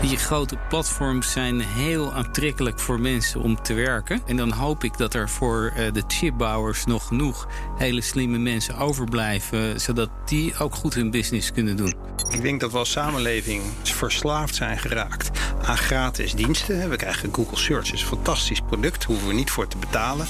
Die grote platforms zijn heel aantrekkelijk voor mensen om te werken. En dan hoop ik dat er voor eh, de chipbouwers nog genoeg hele slimme mensen overblijven, zodat die ook goed hun business kunnen doen. Ik denk dat we als samenleving verslaafd zijn geraakt aan gratis diensten. We krijgen Google Search, is een fantastisch product, hoeven we niet voor te betalen.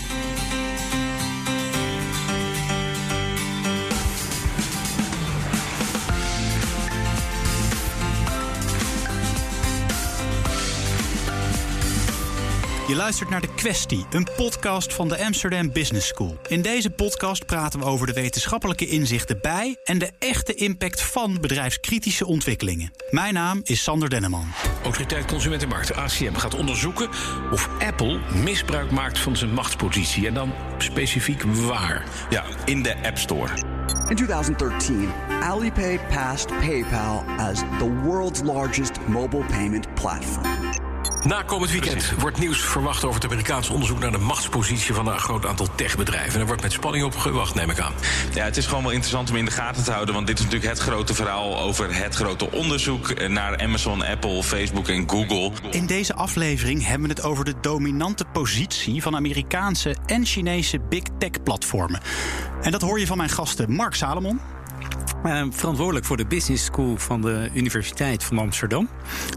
Je luistert naar De Questie, een podcast van de Amsterdam Business School. In deze podcast praten we over de wetenschappelijke inzichten bij en de echte impact van bedrijfskritische ontwikkelingen. Mijn naam is Sander Denneman. Autoriteit Consumentenmarkt, ACM, gaat onderzoeken of Apple misbruik maakt van zijn machtspositie. En dan specifiek waar? Ja, in de App Store. In 2013, Alipay passed PayPal as the world's largest mobile payment platform. Na komend weekend wordt nieuws verwacht over het Amerikaanse onderzoek naar de machtspositie van een groot aantal techbedrijven. En er wordt met spanning op gewacht, neem ik aan. Ja, het is gewoon wel interessant om in de gaten te houden, want dit is natuurlijk het grote verhaal over het grote onderzoek naar Amazon, Apple, Facebook en Google. In deze aflevering hebben we het over de dominante positie van Amerikaanse en Chinese big tech platformen. En dat hoor je van mijn gasten Mark Salomon. Uh, verantwoordelijk voor de Business School van de Universiteit van Amsterdam.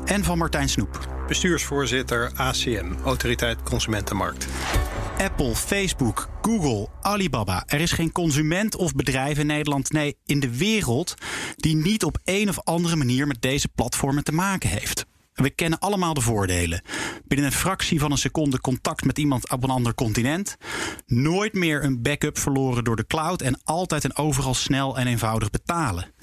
En van Martijn Snoep. Bestuursvoorzitter ACM, Autoriteit Consumentenmarkt. Apple, Facebook, Google, Alibaba. Er is geen consument of bedrijf in Nederland, nee, in de wereld, die niet op een of andere manier met deze platformen te maken heeft. We kennen allemaal de voordelen. Binnen een fractie van een seconde contact met iemand op een ander continent. Nooit meer een backup verloren door de cloud en altijd en overal snel en eenvoudig betalen.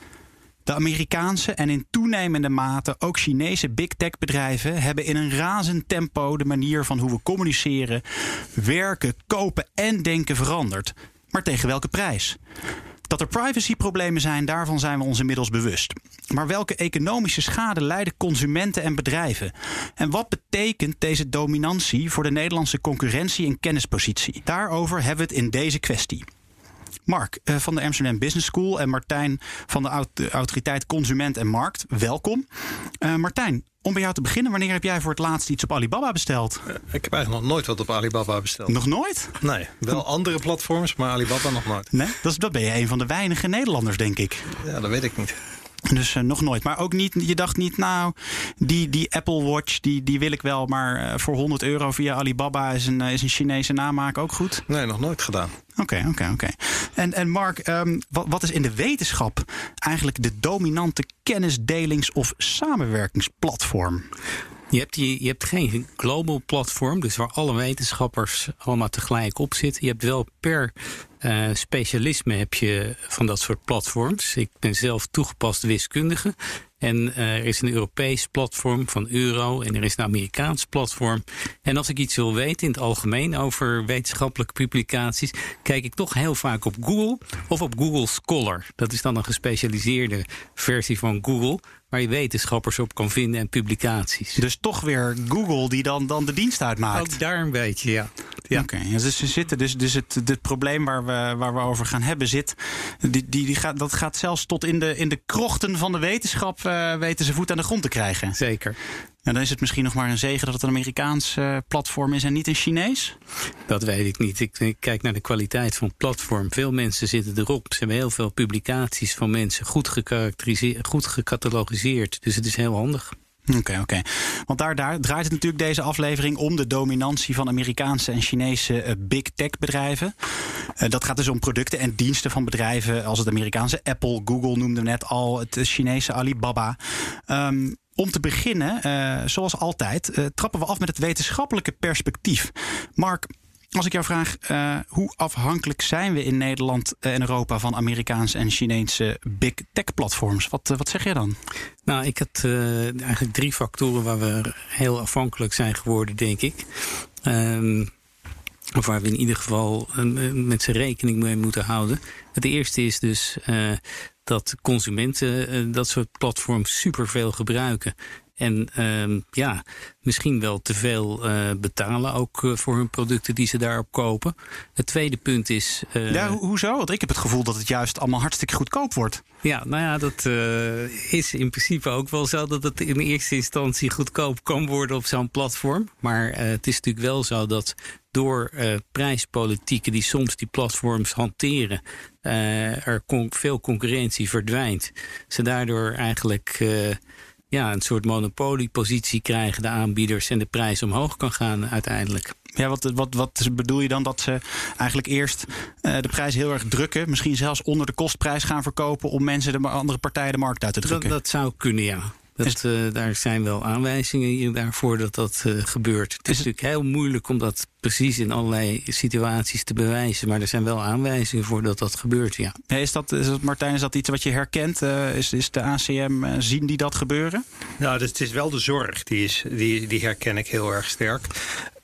De Amerikaanse en in toenemende mate ook Chinese big tech bedrijven hebben in een razend tempo de manier van hoe we communiceren, werken, kopen en denken veranderd. Maar tegen welke prijs? Dat er privacyproblemen zijn, daarvan zijn we ons inmiddels bewust. Maar welke economische schade leiden consumenten en bedrijven? En wat betekent deze dominantie voor de Nederlandse concurrentie en kennispositie? Daarover hebben we het in deze kwestie. Mark uh, van de Amsterdam Business School en Martijn van de Autoriteit Consument en Markt. Welkom. Uh, Martijn, om bij jou te beginnen, wanneer heb jij voor het laatst iets op Alibaba besteld? Uh, ik heb eigenlijk nog nooit wat op Alibaba besteld. Nog nooit? Nee, wel andere platforms, maar Alibaba nog nooit. Nee, dat, is, dat ben je een van de weinige Nederlanders, denk ik. Ja, dat weet ik niet. Dus uh, nog nooit. Maar ook niet, je dacht niet, nou, die, die Apple Watch, die, die wil ik wel. Maar uh, voor 100 euro via Alibaba is een, uh, is een Chinese namaak ook goed? Nee, nog nooit gedaan. Oké, oké, oké. En, en Mark, um, wat, wat is in de wetenschap eigenlijk de dominante kennisdelings- of samenwerkingsplatform? Je hebt, je, hebt geen global platform, dus waar alle wetenschappers allemaal tegelijk op zitten. Je hebt wel per uh, specialisme heb je van dat soort platforms. Ik ben zelf toegepast wiskundige. En uh, er is een Europees platform van Euro en er is een Amerikaans platform. En als ik iets wil weten in het algemeen over wetenschappelijke publicaties, kijk ik toch heel vaak op Google of op Google Scholar. Dat is dan een gespecialiseerde versie van Google waar je wetenschappers op kan vinden en publicaties. Dus toch weer Google die dan, dan de dienst uitmaakt. Ook daar een beetje, ja. ja. Oké, okay. dus ze zitten dus, dus het, het probleem waar we, waar we over gaan hebben zit, die, die, die gaat, dat gaat zelfs tot in de, in de krochten van de wetenschap uh, weten ze voet aan de grond te krijgen. Zeker. En dan is het misschien nog maar een zegen dat het een Amerikaans uh, platform is en niet een Chinees? Dat weet ik niet. Ik, ik, kijk naar de kwaliteit van het platform. Veel mensen zitten erop. Ze hebben heel veel publicaties van mensen goed gekarakteriseerd, goed gecatalogiseerd. Dus het is heel handig. Oké, okay, oké. Okay. Want daar, daar draait het natuurlijk deze aflevering om de dominantie van Amerikaanse en Chinese uh, big tech bedrijven. Uh, dat gaat dus om producten en diensten van bedrijven als het Amerikaanse Apple, Google noemde net al, het Chinese Alibaba. Um, om te beginnen, uh, zoals altijd, uh, trappen we af met het wetenschappelijke perspectief. Mark, als ik jou vraag, uh, hoe afhankelijk zijn we in Nederland en Europa van Amerikaanse en Chinese big tech platforms? Wat, wat zeg jij dan? Nou, ik had eigenlijk drie factoren waar we heel afhankelijk zijn geworden, denk ik. Um, of waar we in ieder geval met z'n rekening mee moeten houden. Het eerste is dus dat consumenten dat soort platforms superveel gebruiken. En ehm, ja, misschien wel te veel uh, betalen ook uh, voor hun producten die ze daarop kopen. Het tweede punt is. Uh, ja, ho hoezo? Want ik heb het gevoel dat het juist allemaal hartstikke goedkoop wordt. Ja, nou ja, dat is in principe ook wel zo dat het in eerste instantie goedkoop kan worden op zo'n platform. Maar het is natuurlijk wel zo dat door prijspolitieken die soms die platforms hanteren, er con veel concurrentie verdwijnt. Ze daardoor eigenlijk ja, een soort monopoliepositie krijgen, de aanbieders, en de prijs omhoog kan gaan uiteindelijk. Ja, wat, wat, wat bedoel je dan dat ze eigenlijk eerst uh, de prijs heel erg drukken, misschien zelfs onder de kostprijs gaan verkopen om mensen de andere partijen de markt uit te drukken? Dat, dat zou kunnen, ja. Dat, uh, daar zijn wel aanwijzingen daarvoor dat dat uh, gebeurt. Het is, is natuurlijk heel moeilijk om dat precies in allerlei situaties te bewijzen. Maar er zijn wel aanwijzingen voor dat dat gebeurt, ja. is, dat, is dat, Martijn, is dat iets wat je herkent? Uh, is, is de ACM, zien die dat gebeuren? Nou, het is wel de zorg. Die, is, die, die herken ik heel erg sterk.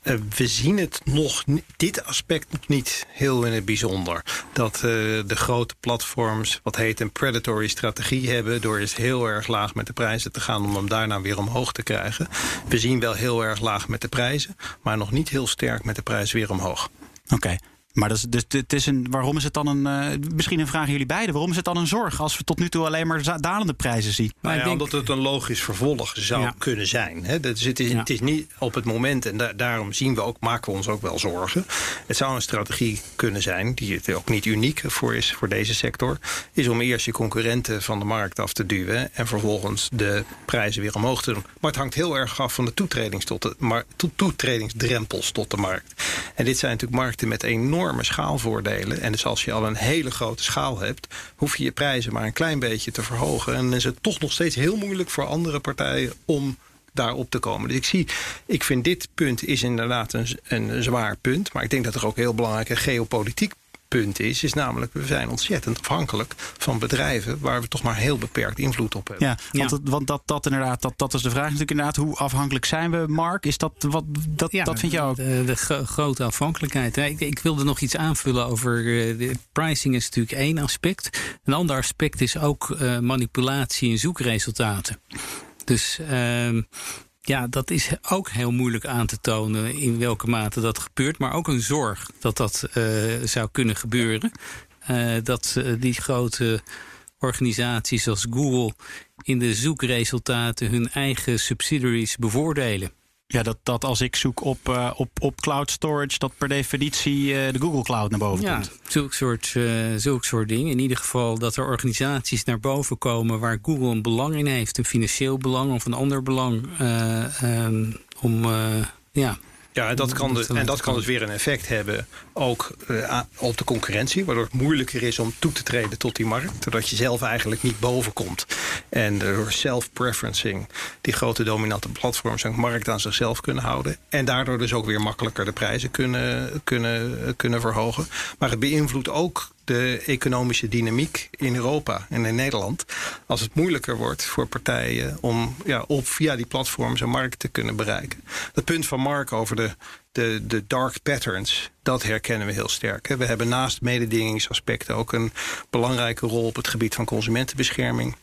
Uh, we zien het nog, dit aspect nog niet heel in het bijzonder. Dat uh, de grote platforms, wat heet een predatory strategie hebben... door eens heel erg laag met de prijzen te gaan... om hem daarna weer omhoog te krijgen. We zien wel heel erg laag met de prijzen... maar nog niet heel sterk met de prijzen weer omhoog. Oké. Maar dat is, dus, het is een, waarom is het dan een. Uh, misschien een vraag aan jullie beiden. Waarom is het dan een zorg als we tot nu toe alleen maar dalende prijzen zien? Nou ja, denk... Omdat het een logisch vervolg zou ja. kunnen zijn. Hè? Dus het, is, ja. het is niet op het moment, en da daarom zien we ook, maken we ons ook wel zorgen. Het zou een strategie kunnen zijn, die het ook niet uniek voor is voor deze sector. Is om eerst je concurrenten van de markt af te duwen. En vervolgens de prijzen weer omhoog te doen. Maar het hangt heel erg af van de toetredings tot de, maar, to toetredingsdrempels tot de markt. En dit zijn natuurlijk markten met enorm enorme schaalvoordelen. En dus als je al een hele grote schaal hebt, hoef je je prijzen maar een klein beetje te verhogen. En is het toch nog steeds heel moeilijk voor andere partijen om daarop te komen. Dus ik zie, ik vind dit punt is inderdaad een, een zwaar punt. Maar ik denk dat er ook heel belangrijke geopolitiek punt is, is namelijk we zijn ontzettend afhankelijk van bedrijven waar we toch maar heel beperkt invloed op hebben. Ja, want, ja. want dat, dat inderdaad, dat, dat is de vraag natuurlijk inderdaad, hoe afhankelijk zijn we, Mark? Is dat wat dat, ja, dat vind je ook? De, de gro grote afhankelijkheid. Ik, ik, wilde nog iets aanvullen over uh, de pricing is natuurlijk één aspect. Een ander aspect is ook uh, manipulatie in zoekresultaten. Dus uh, ja, dat is ook heel moeilijk aan te tonen in welke mate dat gebeurt. Maar ook een zorg dat dat uh, zou kunnen gebeuren. Uh, dat uh, die grote organisaties als Google in de zoekresultaten hun eigen subsidiaries bevoordelen. Ja, dat, dat als ik zoek op, uh, op, op cloud storage, dat per definitie uh, de Google Cloud naar boven ja, komt. Zulk soort, uh, zulk soort dingen. In ieder geval dat er organisaties naar boven komen waar Google een belang in heeft. Een financieel belang of een ander belang. Um, om ja, ja, en dat kan, dus, en dat kan dus weer een effect hebben ook uh, op de concurrentie. Waardoor het moeilijker is om toe te treden tot die markt. Doordat je zelf eigenlijk niet boven komt. En door self-preferencing die grote dominante platforms een markt aan zichzelf kunnen houden. En daardoor dus ook weer makkelijker de prijzen kunnen, kunnen, kunnen verhogen. Maar het beïnvloedt ook de economische dynamiek in Europa en in Nederland. Als het moeilijker wordt voor partijen om ja, op, via die platforms een markt te kunnen bereiken. Het punt van Mark over de, de, de dark patterns, dat herkennen we heel sterk. We hebben naast mededingingsaspecten ook een belangrijke rol op het gebied van consumentenbescherming.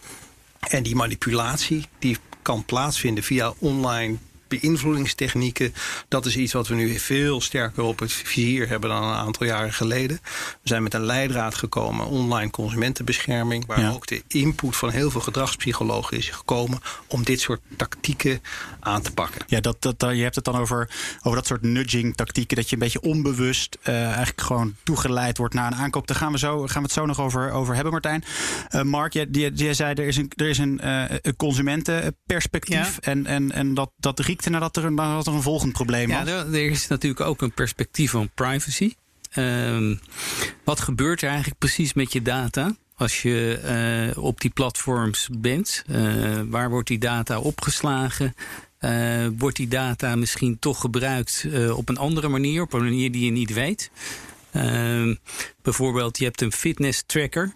En die manipulatie die kan plaatsvinden via online beïnvloedingstechnieken. Dat is iets wat we nu veel sterker op het vizier hebben dan een aantal jaren geleden. We zijn met een leidraad gekomen, online consumentenbescherming, waar ja. ook de input van heel veel gedragspsychologen is gekomen om dit soort tactieken aan te pakken. Ja, dat, dat, je hebt het dan over, over dat soort nudging tactieken, dat je een beetje onbewust uh, eigenlijk gewoon toegeleid wordt naar een aankoop. Daar gaan we, zo, gaan we het zo nog over, over hebben, Martijn. Uh, Mark, jij, jij, zei er is een, er is een, uh, een consumentenperspectief ja. en, en, en dat, dat riekt nadat er, nadat er een volgend probleem was? Ja, er, is natuurlijk ook een perspectief van privacy. Um, wat gebeurt er eigenlijk precies met je data? Als je uh, op die platforms bent, uh, waar wordt die data opgeslagen? Uh, wordt die data misschien toch gebruikt op een andere manier, op een manier die je niet weet? Ehm, bijvoorbeeld, je hebt een fitness tracker.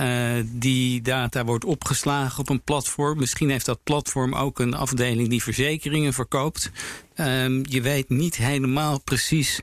Uh, die data wordt opgeslagen op een platform. Misschien heeft dat platform ook een afdeling die verzekeringen verkoopt. Um, je weet niet helemaal precies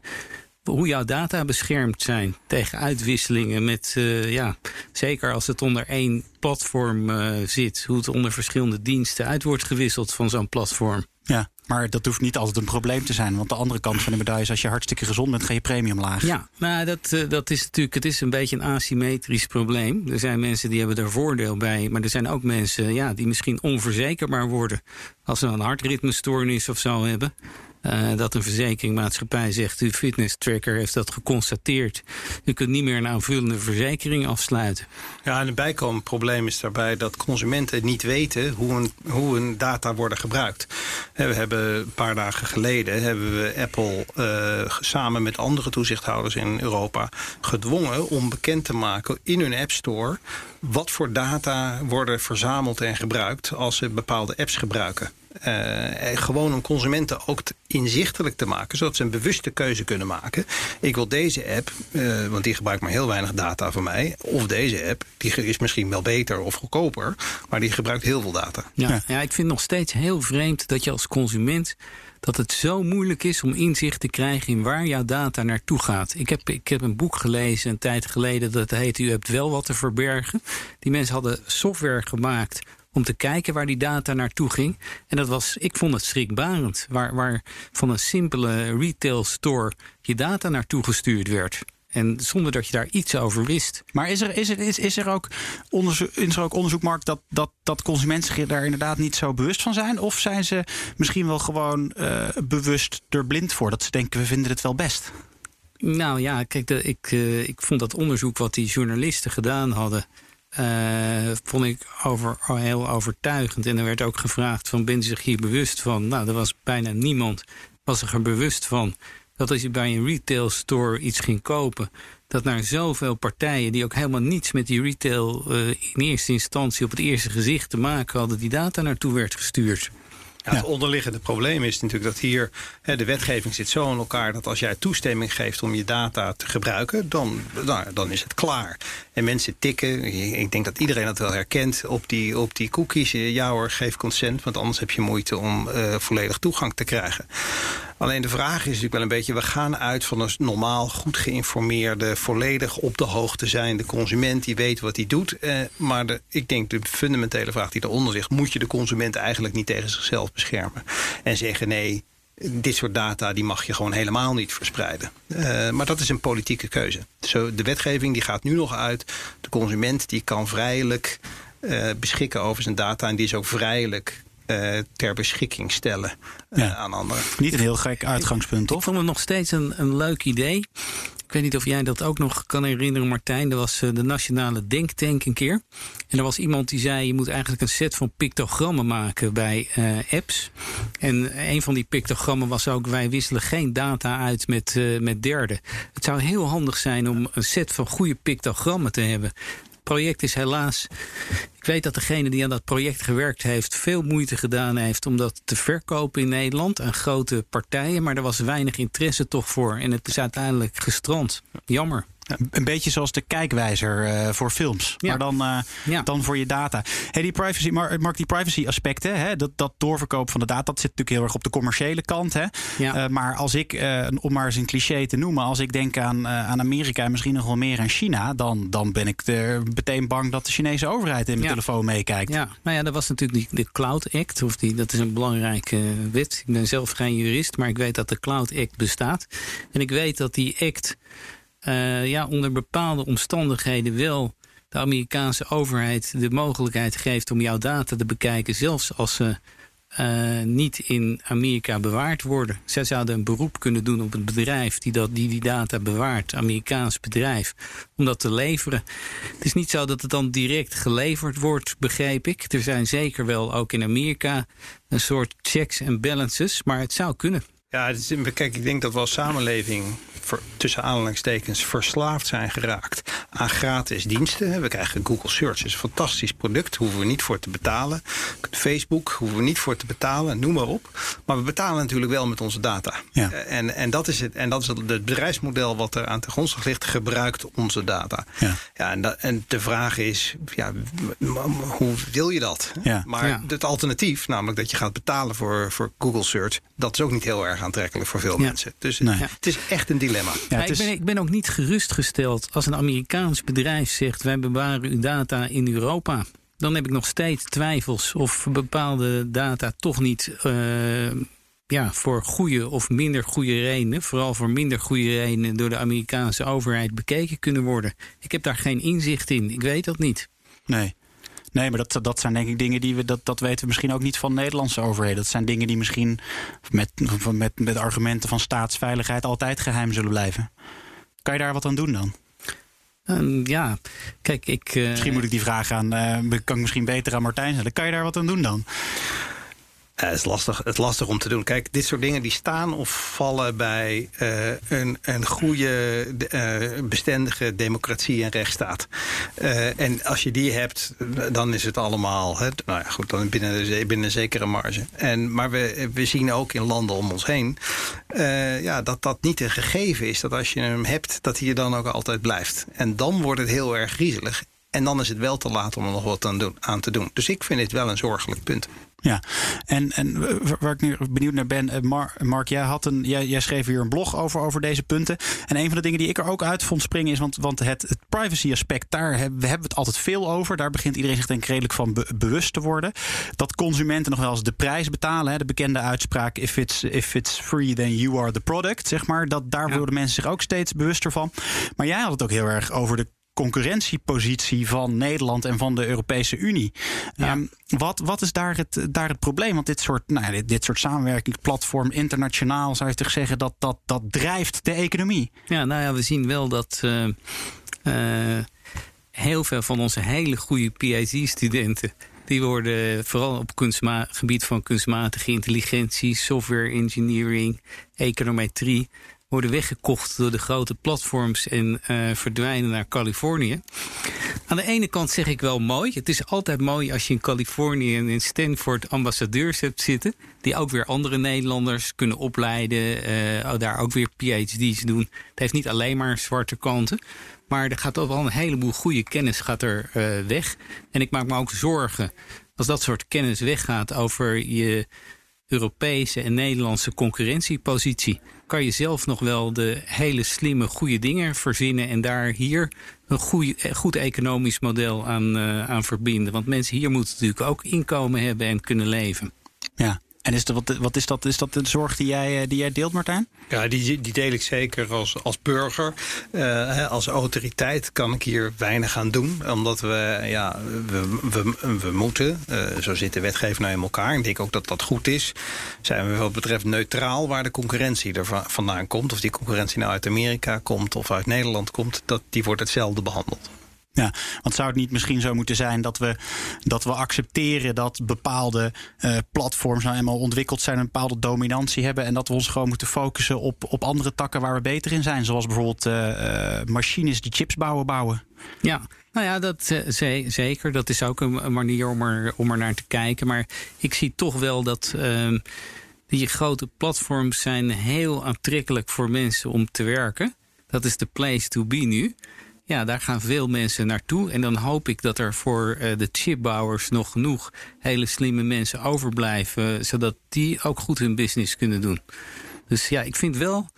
hoe jouw data beschermd zijn tegen uitwisselingen met, uh, ja, zeker als het onder één platform uh, zit, hoe het onder verschillende diensten uit wordt gewisseld van zo'n platform. Ja, maar dat hoeft niet altijd een probleem te zijn. Want de andere kant van de medaille is als je hartstikke gezond bent, ga je premie omlaag. Ja, nou, dat, uh, dat is natuurlijk, het is een beetje een asymmetrisch probleem. Er zijn mensen die hebben er voordeel bij. Maar er zijn ook mensen ja, die misschien onverzekerbaar worden. Als ze een hartritmestoornis of zo hebben. Uh, dat een verzekeringmaatschappij zegt: uw fitness tracker heeft dat geconstateerd. U kunt niet meer een aanvullende verzekering afsluiten. Ja, en een bijkomend probleem is daarbij dat consumenten niet weten hoe hun, hoe hun data worden gebruikt. We hebben een paar dagen geleden hebben we Apple uh, samen met andere toezichthouders in Europa gedwongen om bekend te maken in hun App Store wat voor data worden verzameld en gebruikt als ze bepaalde apps gebruiken. Uh, gewoon om consumenten ook inzichtelijk te maken, zodat ze een bewuste keuze kunnen maken. Ik wil deze app, uh, want die gebruikt maar heel weinig data van mij. Of deze app, die is misschien wel beter of goedkoper, maar die gebruikt heel veel data. Ja, ja. ja ik vind het nog steeds heel vreemd dat je als consument dat het zo moeilijk is om inzicht te krijgen in waar jouw data naartoe gaat. Ik heb, ik heb een boek gelezen een tijd geleden dat heet U hebt wel wat te verbergen. Die mensen hadden software gemaakt om te kijken waar die data naartoe ging. En dat was, ik vond het schrikbarend, waar, waar van een simpele retail store je data naartoe gestuurd werd. En zonder dat je daar iets over wist. Maar is er, is er, is, is er, ook, onderzoek, is er ook onderzoek, Mark, dat, dat, dat consumenten zich daar inderdaad niet zo bewust van zijn? Of zijn ze misschien wel gewoon uh, bewust er blind voor? Dat ze denken, we vinden het wel best. Nou ja, kijk, de, ik, uh, ik vond dat onderzoek wat die journalisten gedaan hadden. Uh, vond ik over, heel overtuigend. En er werd ook gevraagd: van, ben je zich hier bewust van? Nou, er was bijna niemand was er bewust van dat als je bij een retail store iets ging kopen, dat naar zoveel partijen die ook helemaal niets met die retail uh, in eerste instantie op het eerste gezicht te maken hadden, die data naartoe werd gestuurd. Ja, het onderliggende probleem is natuurlijk dat hier hè, de wetgeving zit zo in elkaar dat als jij toestemming geeft om je data te gebruiken, dan, nou, dan is het klaar. En mensen tikken, ik denk dat iedereen dat wel herkent, op die, op die cookies. Ja hoor, geef consent, want anders heb je moeite om uh, volledig toegang te krijgen. Alleen de vraag is natuurlijk wel een beetje, we gaan uit van een normaal goed geïnformeerde, volledig op de hoogte zijnde consument die weet wat hij doet. Eh, maar ik denk de fundamentele vraag die eronder ligt, moet je de consument eigenlijk niet tegen zichzelf beschermen? En zeggen nee, dit soort data die mag je gewoon helemaal niet verspreiden. Uh, maar dat is een politieke keuze. Zo, de wetgeving die gaat nu nog uit. De consument die kan vrijelijk uh, beschikken over zijn data en die is ook vrijelijk uh, ter beschikking stellen uh, ja. aan anderen. Niet een heel gek uitgangspunt, toch? Ik vond het nog steeds een, een leuk idee. Ik weet niet of jij dat ook nog kan herinneren, Martijn. Er was de Nationale Denktank een keer. En er was iemand die zei: je moet eigenlijk een set van pictogrammen maken bij uh, apps. En een van die pictogrammen was ook: wij wisselen geen data uit met, uh, met derden. Het zou heel handig zijn om een set van goede pictogrammen te hebben project is helaas. Ik weet dat degene die aan dat project gewerkt heeft, veel moeite gedaan heeft om dat te verkopen in Nederland aan grote partijen. Maar er was weinig interesse toch voor. En het is uiteindelijk gestrand. Jammer. Een beetje zoals de kijkwijzer uh, voor films, ja. maar dan, uh, ja. dan voor je data. Hey, die privacy, Mark, die privacy aspecten, hè, dat, dat doorverkoop van de data, dat zit natuurlijk heel erg op de commerciële kant. Hè. Ja. Uh, maar als ik, om maar eens een cliché te noemen, als ik denk aan, aan Amerika en misschien nog wel meer aan China, dan, dan ben ik er meteen bang dat de Chinese overheid in mijn telefoon meekijkt. Ja, nou ja, dat was natuurlijk die, de Cloud Act, of die, dat is een belangrijke wet. Ik ben zelf geen jurist, maar ik weet dat de Cloud Act bestaat. En ik weet dat die act uh, ja, onder bepaalde omstandigheden wel de Amerikaanse overheid de mogelijkheid geeft om jouw data te bekijken, zelfs als ze uh, niet in Amerika bewaard worden. Zij zouden een beroep kunnen doen op het bedrijf die dat, die, die data bewaart, Amerikaans bedrijf, om dat te leveren. Het is niet zo dat het dan direct geleverd wordt, begreep ik. Er zijn zeker wel ook in Amerika een soort checks en balances, maar het zou kunnen. Ja, is, kijk, ik denk dat we als samenleving tussen aanhalingstekens verslaafd zijn geraakt aan gratis diensten. We krijgen Google Search, is een fantastisch product, hoeven we niet voor te betalen. Facebook hoeven we niet voor te betalen, noem maar op. Maar we betalen natuurlijk wel met onze data. Ja. En, en dat is het, en dat is het bedrijfsmodel wat er aan ten grondslag ligt, gebruikt onze data. Ja. Ja, en, dat, en de vraag is, ja, hoe wil je dat? Ja. Maar ja. het alternatief, namelijk dat je gaat betalen voor, voor Google Search, dat is ook niet heel erg aantrekkelijk voor veel mensen. Dus het is echt een dilemma. Ja, ik, ben, ik ben ook niet gerustgesteld als een Amerikaans bedrijf zegt: wij bewaren uw data in Europa. Dan heb ik nog steeds twijfels of bepaalde data toch niet uh, ja, voor goede of minder goede redenen, vooral voor minder goede redenen, door de Amerikaanse overheid bekeken kunnen worden. Ik heb daar geen inzicht in. Ik weet dat niet. Nee. Nee, maar dat, dat zijn denk ik dingen die we, dat, dat weten we misschien ook niet van Nederlandse overheden. Dat zijn dingen die misschien met, met, met argumenten van staatsveiligheid altijd geheim zullen blijven. Kan je daar wat aan doen dan? Ehm, ja, kijk, ik. Uh... Misschien moet ik die vraag aan. Uh, kan ik misschien beter aan Martijn stellen. Kan je daar wat aan doen dan? Uh, het, is lastig, het is lastig om te doen. Kijk, dit soort dingen die staan of vallen bij uh, een, een goede, uh, bestendige democratie en rechtsstaat. en als je die hebt, dan is het allemaal hè, nou ja, goed, dan binnen, binnen een zekere marge. En, maar we, we zien ook in landen om ons heen ja, dat dat niet een gegeven is. Dat als je hem hebt, dat hij er dan ook altijd blijft. En dan wordt het heel erg griezelig. En dan is het wel te laat om er nog wat aan, aan te doen. Dus ik vind dit wel een zorgelijk punt. Ja, en, en waar ik nu benieuwd naar ben, eh, Mark, jij, had een, jij, jij schreef hier een blog over, over deze punten. En een van de dingen die ik er ook uit vond springen is, want, want het, het privacy aspect, daar hebben we hebben het altijd veel over. Daar begint iedereen zich denk ik redelijk van bewust te worden. Dat consumenten nog wel eens de prijs betalen. Hè, de bekende uitspraak, if it's, if it's free, then you are the product, zeg maar. Dat, daar worden mensen zich ook steeds bewuster van. Maar jij had het ook heel erg over de concurrentiepositie van Nederland en van de Europese Unie. Ehm, wat, wat is daar het, daar het probleem? Want dit soort, nou, dit, dit soort samenwerkingsplatform, internationaal zou je toch zeggen, dat, dat, dat drijft de economie. Ja, nou ja, we zien wel dat. Uh, uh, heel veel van onze hele goede PhD-studenten. Die worden vooral op gebied van kunstmatige intelligentie, software engineering, econometrie worden weggekocht door de grote platforms en uh, verdwijnen naar Californië. Aan de ene kant zeg ik wel mooi. Het is altijd mooi als je in Californië en in Stanford ambassadeurs hebt zitten. Die ook weer andere Nederlanders kunnen opleiden. Uh, daar ook weer PhD's doen. Het heeft niet alleen maar zwarte kanten. Maar er gaat ook wel een heleboel goede kennis gaat er uh, weg. En ik maak me ook zorgen als dat soort kennis weggaat over je Europese en Nederlandse concurrentiepositie kan je zelf nog wel de hele slimme, goede dingen verzinnen en daar hier een goede, goed economisch model aan, uh, aan verbinden. Want mensen hier moeten natuurlijk ook inkomen hebben en kunnen leven. Ja, en is, dat, wat, wat is, dat, is dat de zorg die jij, eh, die jij deelt, Martijn? Ja, die, die deel ik zeker als, als burger. Uh, als autoriteit kan ik hier weinig aan doen. Omdat we, ja, we, we, we moeten, uh, zo zit de wetgever nou in elkaar. Ik denk ook dat dat goed is. Zijn we wat betreft neutraal waar de concurrentie er vandaan komt. Of die concurrentie nou uit Amerika komt of uit Nederland komt. Dat, die wordt hetzelfde behandeld. Ja, want zou het niet misschien zo moeten zijn dat we, dat we accepteren dat bepaalde uh, platforms nou eenmaal ontwikkeld zijn, een bepaalde dominantie hebben en dat we ons gewoon moeten focussen op, op andere takken waar we beter in zijn, zoals bijvoorbeeld uh, uh, machines die chips bouwen bouwen? Ja, nou ja, dat zeker. Dat is ook een manier om er, om er naar te kijken. Maar ik zie toch wel dat uh, die grote platforms zijn heel aantrekkelijk voor mensen om te werken. Dat is de place to be nu. Ja, daar gaan veel mensen naartoe. En dan hoop ik dat er voor uh, de chipbouwers nog genoeg hele slimme mensen overblijven. Zodat die ook goed hun business kunnen doen. Dus ja, ik vind wel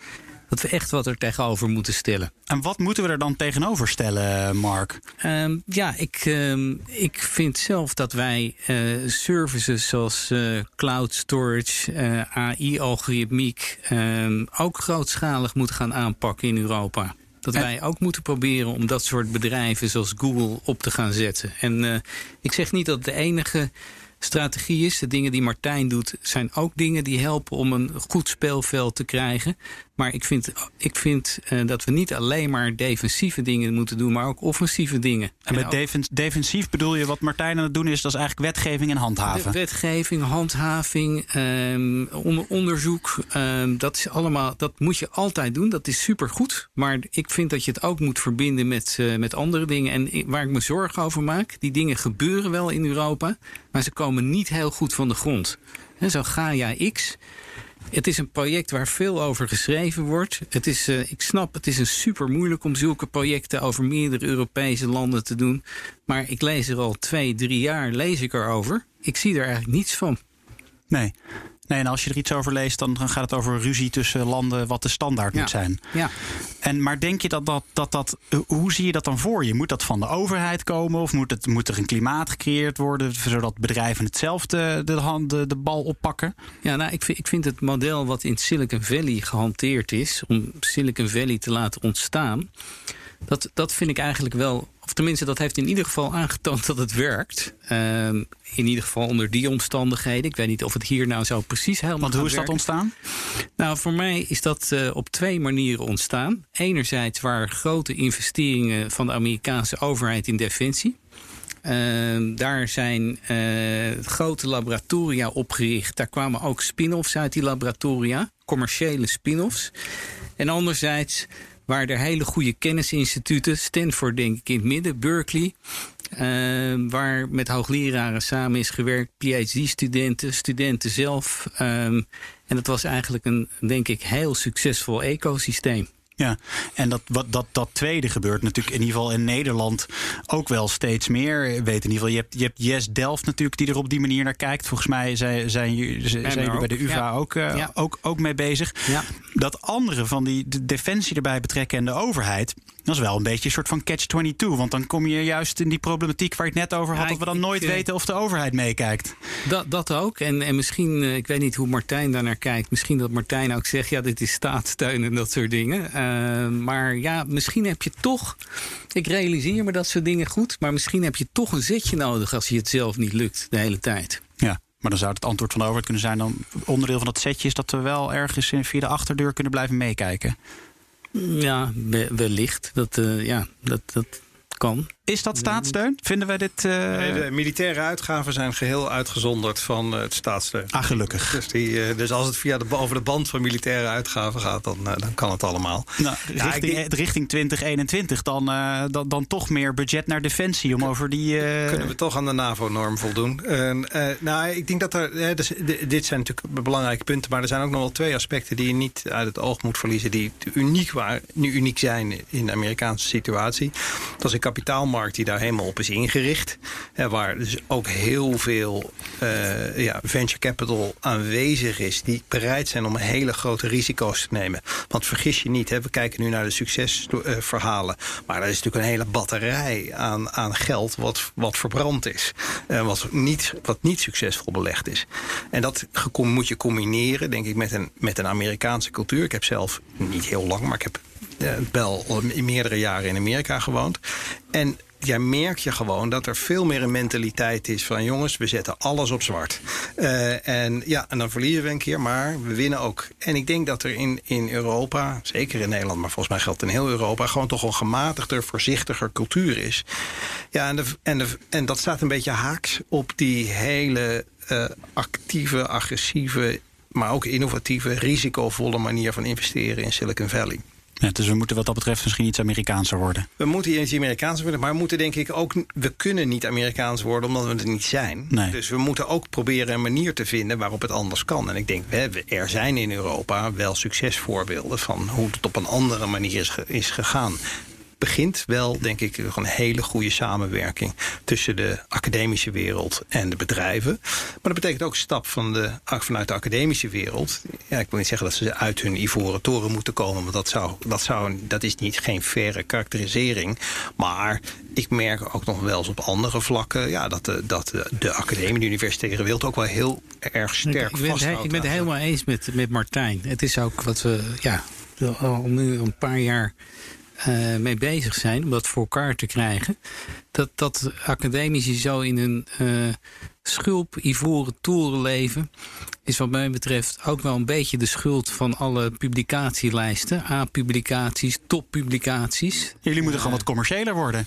dat we echt wat er tegenover moeten stellen. En wat moeten we er dan tegenover stellen, Mark? Um, ja, ik, um, ik vind zelf dat wij uh, services zoals uh, cloud storage, uh, AI-algoritmiek um, ook grootschalig moeten gaan aanpakken in Europa dat wij ook moeten proberen om dat soort bedrijven zoals Google op te gaan zetten. En uh, ik zeg niet dat het de enige strategie is. De dingen die Martijn doet zijn ook dingen die helpen om een goed speelveld te krijgen. Maar ik vind, ik vind uh, dat we niet alleen maar defensieve dingen moeten doen, maar ook offensieve dingen. En met defens defensief bedoel je wat Martijn aan het doen is, dat is eigenlijk wetgeving en handhaven. Wetgeving, handhaving, um, onderzoek. Um, dat, is allemaal, dat moet je altijd doen. Dat is supergoed. Maar ik vind dat je het ook moet verbinden met, uh, met andere dingen. En waar ik me zorgen over maak, die dingen gebeuren wel in Europa, maar ze komen niet heel goed van de grond. En zo Gaia X het is een project waar veel over geschreven wordt. Het is, uh, ik snap, het is een super moeilijk om zulke projecten over meerdere Europese landen te doen. Maar ik lees er al twee, drie jaar lees ik erover. Ik zie er eigenlijk niets van. Nee. Nee, en als je er iets over leest, dan gaat het over ruzie tussen landen wat de standaard moet zijn. Ja. En, maar denk je dat dat, dat dat. Hoe zie je dat dan voor je? Moet dat van de overheid komen? Of moet, het, moet er een klimaat gecreëerd worden zodat bedrijven het zelf de, de, hand, de, de bal oppakken? Ja, nou, ik vind, ik vind het model wat in Silicon Valley gehanteerd is, om Silicon Valley te laten ontstaan, dat, dat vind ik eigenlijk wel of tenminste, dat heeft in ieder geval aangetoond dat het werkt. Ehm, in ieder geval onder die omstandigheden. Ik weet niet of het hier nou zo precies helemaal Want hoe is dat ontstaan? Nou, voor mij is dat uh, op twee manieren ontstaan. Enerzijds waren grote investeringen van de Amerikaanse overheid in defensie. Uh, daar zijn uh, grote laboratoria opgericht. Daar kwamen ook spin-offs uit die laboratoria, commerciële spin-offs. En anderzijds waar er hele goede kennisinstituten, Stanford denk ik in het midden, Berkeley, uh, waar met hoogleraren samen is gewerkt, PhD-studenten, studenten zelf. Um, en het was eigenlijk een, denk ik, heel succesvol ecosysteem. Ja, en dat, wat, dat, dat tweede gebeurt natuurlijk in ieder geval in Nederland ook wel steeds meer. Weet in ieder geval, je hebt, je hebt Yes Delft natuurlijk die er op die manier naar kijkt. Volgens mij zijn, zijn, zijn, jullie bij de UvA ook, uh, ja. ook, ook mee bezig. Ja. Dat andere van die de defensie erbij betrekken en de overheid, dat is wel een beetje een soort van catch-22. Want dan kom je juist in die problematiek waar ik het net over had, ja, dat we dan nooit ik, weten of de overheid meekijkt. Dat, dat ook. En, en misschien, uh, ik weet niet hoe Martijn daar naar kijkt. Misschien dat Martijn ook zegt, ja, dit is staatssteun en dat soort dingen. Uh, Uh, maar ja, misschien heb je toch. Ik realiseer me dat soort dingen goed. Maar misschien heb je toch een zetje nodig als je het zelf niet lukt de hele tijd. Ja. Maar dan zou het antwoord van de overheid kunnen zijn: dan onderdeel van dat setje is dat we wel ergens via de achterdeur kunnen blijven meekijken. Ja, wellicht. Dat, uh, ja, dat, dat kan. Is dat staatssteun? Vinden wij dit. Uh... Nee, de militaire uitgaven zijn geheel uitgezonderd van uh, het staatssteun. Ah, gelukkig. Dus, die, uh, dus als het via de, over de band van militaire uitgaven gaat, dan, dan kan het allemaal. Nou, richting, ja, richting 2021 dan, dan, dan toch meer budget naar defensie om over die. Kunnen we toch aan de NAVO-norm voldoen? nou, ik denk dat er. Dus, dit zijn natuurlijk belangrijke punten, maar er zijn ook nog wel twee aspecten die je niet uit het oog moet verliezen, die uniek, waren, nu uniek zijn in de Amerikaanse situatie. Dat is een kapitaalmarkt die daar helemaal op is ingericht. Hè, waar dus ook heel veel uh, ja, venture capital aanwezig is. Die bereid zijn om hele grote risico's te nemen. Want vergis je niet, hè, we kijken nu naar de succesverhalen. Maar er is natuurlijk een hele batterij aan, aan geld wat, wat verbrand is. Uh, wat, niet, wat niet succesvol belegd is. En dat moet je combineren, denk ik, met een, met een Amerikaanse cultuur. Ik heb zelf niet heel lang, maar ik heb wel in meerdere jaren in Amerika gewoond. En ja, merk je gewoon dat er veel meer een mentaliteit is van jongens, we zetten alles op zwart. Uh, en ja, en dan verliezen we een keer, maar we winnen ook. En ik denk dat er in, in Europa, zeker in Nederland, maar volgens mij geldt in heel Europa, gewoon toch een gematigder, voorzichtiger cultuur is. Ja, en, en, en dat staat een beetje haaks op die hele uh, actieve, agressieve, maar ook innovatieve, risicovolle manier van investeren in Silicon Valley. Ja, dus we moeten wat dat betreft misschien iets Amerikaanser worden. We moeten iets Amerikaanser worden, maar we moeten denk ik ook... we kunnen niet Amerikaans worden omdat we het niet zijn. Nee. Dus we moeten ook proberen een manier te vinden waarop het anders kan. En ik denk, we, er zijn in Europa wel succesvoorbeelden... van hoe het op een andere manier is, is gegaan begint wel, denk ik, een hele goede samenwerking tussen de academische wereld en de bedrijven. Maar dat betekent ook een stap van de, vanuit de academische wereld. Ja, ik wil niet zeggen dat ze uit hun ivoren toren moeten komen, want dat, zou, dat, zou, dat is niet geen faire karakterisering. Maar ik merk ook nog wel eens op andere vlakken ja, dat, de, dat de, de academie, de universitaire wereld ook wel heel erg sterk ik, ik ben, Ik ben het helemaal eens met, met Martijn. Het is ook wat we ja, al nu een paar jaar uh, mee bezig zijn om dat voor elkaar te krijgen. Dat, dat academici zo in een schulp ivoren toren leven, is wat mij betreft ook wel een beetje de schuld van alle publicatielijsten. A-publicaties, toppublicaties. Jullie moeten gewoon wat commerciëler worden.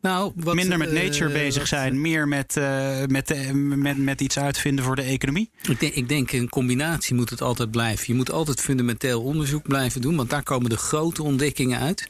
Nou, wat, Minder met nature uh, bezig zijn, meer met, uh, met, uh, met, met iets uitvinden voor de economie? Ik denk, ik denk een combinatie moet het altijd blijven. Je moet altijd fundamenteel onderzoek blijven doen, want daar komen de grote ontdekkingen uit.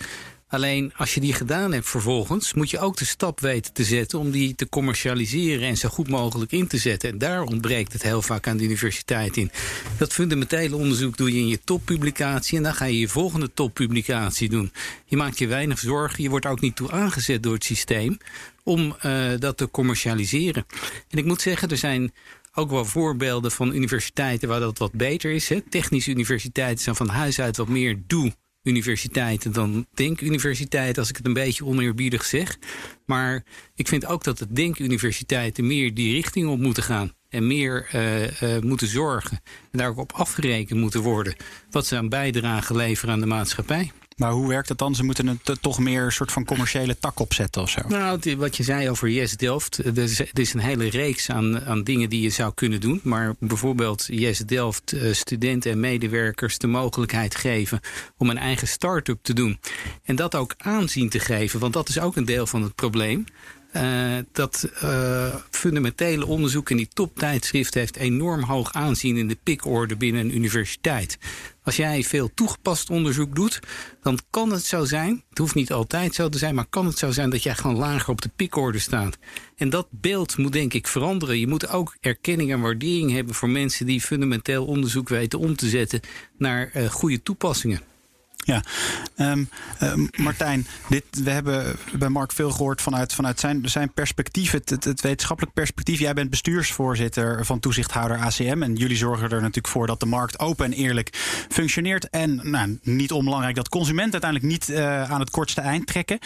Alleen als je die gedaan hebt vervolgens, moet je ook de stap weten te zetten om die te commercialiseren en zo goed mogelijk in te zetten. En daar ontbreekt het heel vaak aan de universiteit in. Dat fundamentele onderzoek doe je in je toppublicatie en dan ga je je volgende toppublicatie doen. Je maakt je weinig zorgen, je wordt ook niet toe aangezet door het systeem om uh, dat te commercialiseren. En ik moet zeggen, er zijn ook wel voorbeelden van universiteiten waar dat wat beter is. Hè. Technische universiteiten zijn van huis uit wat meer doe universiteiten dan denkuniversiteiten, als ik het een beetje oneerbiedig zeg. Maar ik vind ook dat de denkuniversiteiten meer die richting op moeten gaan. En meer uh, uh, moeten zorgen. En daar ook op afgerekend moeten worden. Wat ze aan bijdrage leveren aan de maatschappij. Maar hoe werkt het dan? Ze moeten het toch meer een soort van commerciële tak opzetten of zo? Nou, wat je zei over Yes Delft. Er is, er is een hele reeks aan, aan dingen die je zou kunnen doen. Maar bijvoorbeeld Yes Delft uh, studenten en medewerkers de mogelijkheid geven om een eigen start-up te doen. En dat ook aanzien te geven, want dat is ook een deel van het probleem. Uh, dat uh, fundamentele onderzoek in die toptijdschrift heeft enorm hoog aanzien in de pikorde binnen een universiteit. Als jij veel toegepast onderzoek doet, dan kan het zo zijn, het hoeft niet altijd zo te zijn, maar kan het zo zijn dat jij gewoon lager op de pikorde staat. En dat beeld moet denk ik veranderen. Je moet ook erkenning en waardering hebben voor mensen die fundamenteel onderzoek weten om te zetten naar uh, goede toepassingen. Ja, um, um, Martijn, dit, we hebben bij Mark veel gehoord vanuit, vanuit zijn, zijn perspectief, het, wetenschappelijk perspectief. Jij bent bestuursvoorzitter van toezichthouder ACM. En jullie zorgen er natuurlijk voor dat de markt open en eerlijk functioneert. En nou, niet onbelangrijk dat consumenten uiteindelijk niet uh, aan het kortste eind trekken.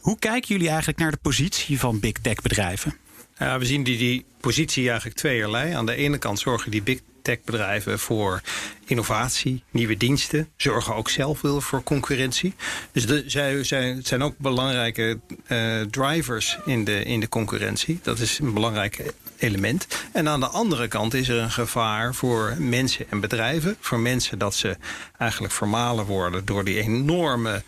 Hoe kijken jullie eigenlijk naar de positie van big tech bedrijven? Ja, we zien die, die positie eigenlijk tweeërlei. Aan de ene kant zorgen die big techbedrijven voor innovatie, nieuwe diensten. Zorgen ook zelf wel voor concurrentie. Dus de, zij, zij zijn ook belangrijke uh, drivers in de, in de concurrentie. Dat is een belangrijk element. En aan de andere kant is er een gevaar voor mensen en bedrijven. Voor mensen dat ze eigenlijk vermalen worden door die enorme